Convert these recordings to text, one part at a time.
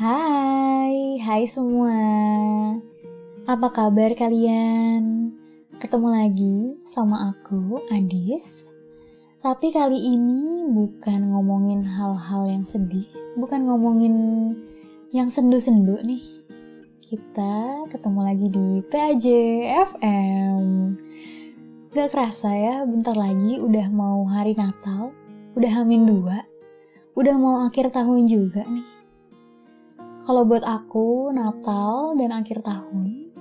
Hai, hai semua. Apa kabar kalian? Ketemu lagi sama aku, Adis. Tapi kali ini bukan ngomongin hal-hal yang sedih, bukan ngomongin yang sendu-sendu nih. Kita ketemu lagi di PAJ FM. Gak kerasa ya, bentar lagi udah mau hari Natal, udah hamin dua, udah mau akhir tahun juga nih. Kalau buat aku, Natal dan akhir tahun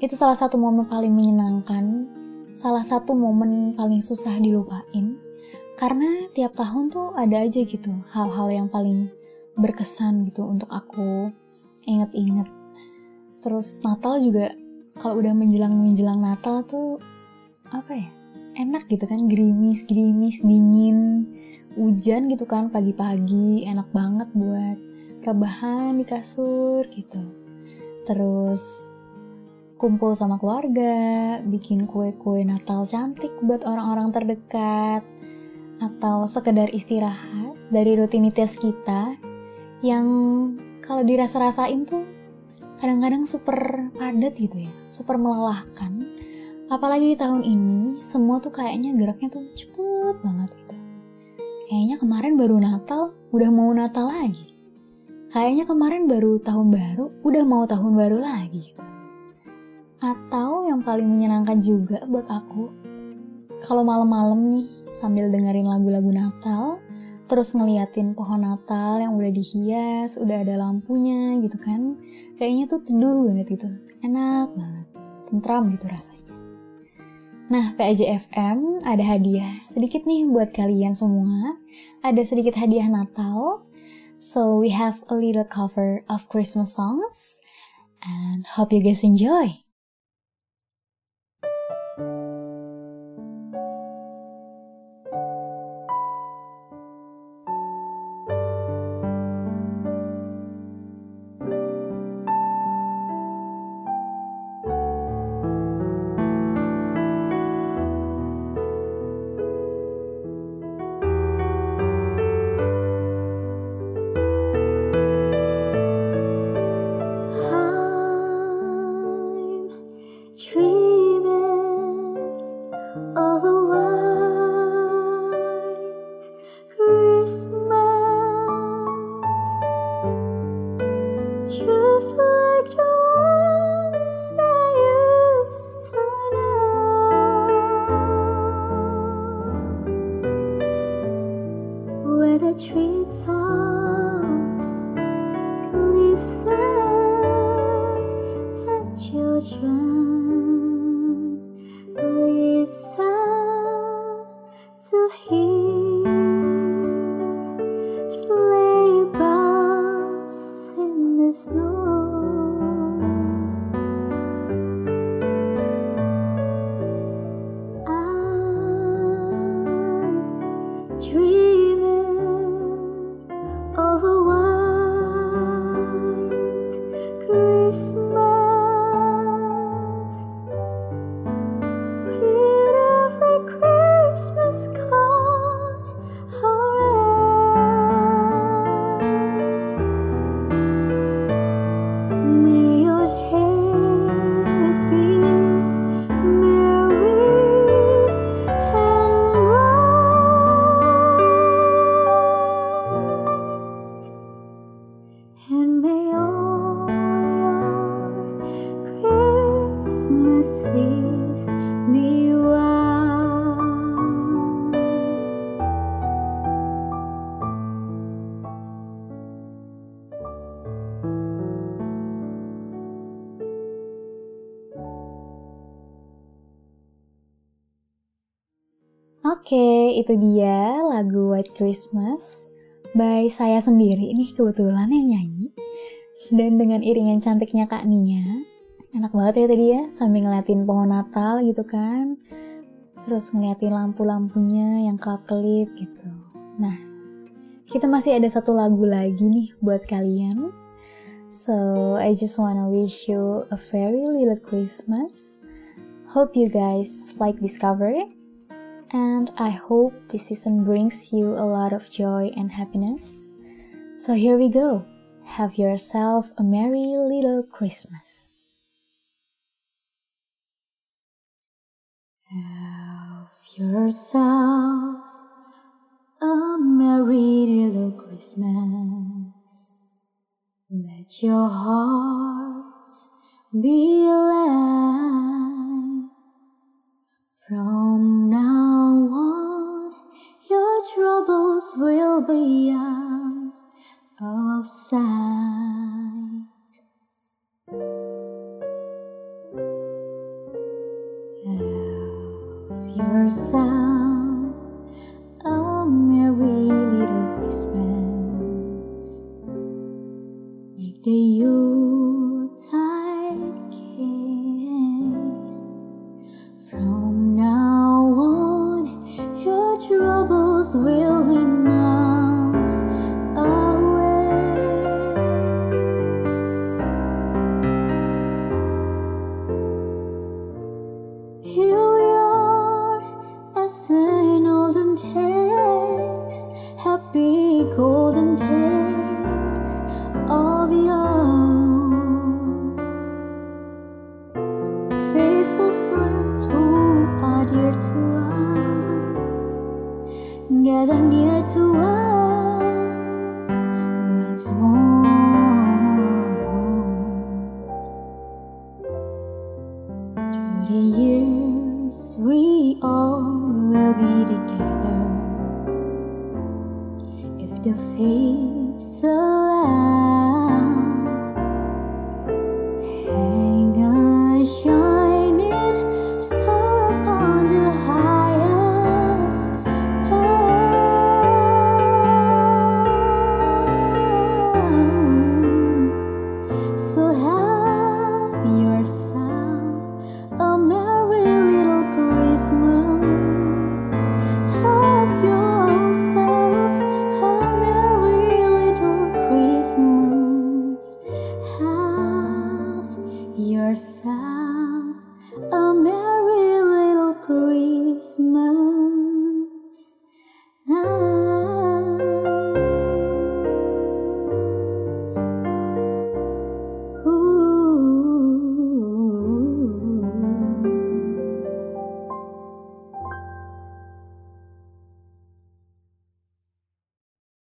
itu salah satu momen paling menyenangkan, salah satu momen paling susah dilupain. Karena tiap tahun tuh ada aja gitu hal-hal yang paling berkesan gitu untuk aku inget-inget terus Natal juga kalau udah menjelang menjelang Natal tuh apa ya enak gitu kan gerimis gerimis dingin hujan gitu kan pagi-pagi enak banget buat rebahan di kasur gitu terus kumpul sama keluarga bikin kue-kue Natal cantik buat orang-orang terdekat atau sekedar istirahat dari rutinitas kita yang kalau dirasa-rasain tuh kadang-kadang super padat gitu ya, super melelahkan. Apalagi di tahun ini, semua tuh kayaknya geraknya tuh cepet banget gitu. Kayaknya kemarin baru Natal, udah mau Natal lagi. Kayaknya kemarin baru tahun baru, udah mau tahun baru lagi. Atau yang paling menyenangkan juga buat aku, kalau malam-malam nih sambil dengerin lagu-lagu Natal, terus ngeliatin pohon Natal yang udah dihias, udah ada lampunya gitu kan. Kayaknya tuh teduh banget gitu. Enak banget. Tentram gitu rasanya. Nah, PAJFM ada hadiah sedikit nih buat kalian semua. Ada sedikit hadiah Natal. So we have a little cover of Christmas songs. And hope you guys enjoy. Oke, itu dia lagu White Christmas by saya sendiri nih kebetulan yang nyanyi. Dan dengan iringan cantiknya Kak Nia enak banget ya tadi ya sambil ngeliatin pohon Natal gitu kan. Terus ngeliatin lampu-lampunya yang kelap-kelip gitu. Nah kita masih ada satu lagu lagi nih buat kalian. So I just wanna wish you a very little Christmas. Hope you guys like discovery. And I hope this season brings you a lot of joy and happiness. So here we go. Have yourself a merry little Christmas. Have yourself a merry little Christmas. Let your hearts be light. From now on, your troubles will be out of sight. do you love you.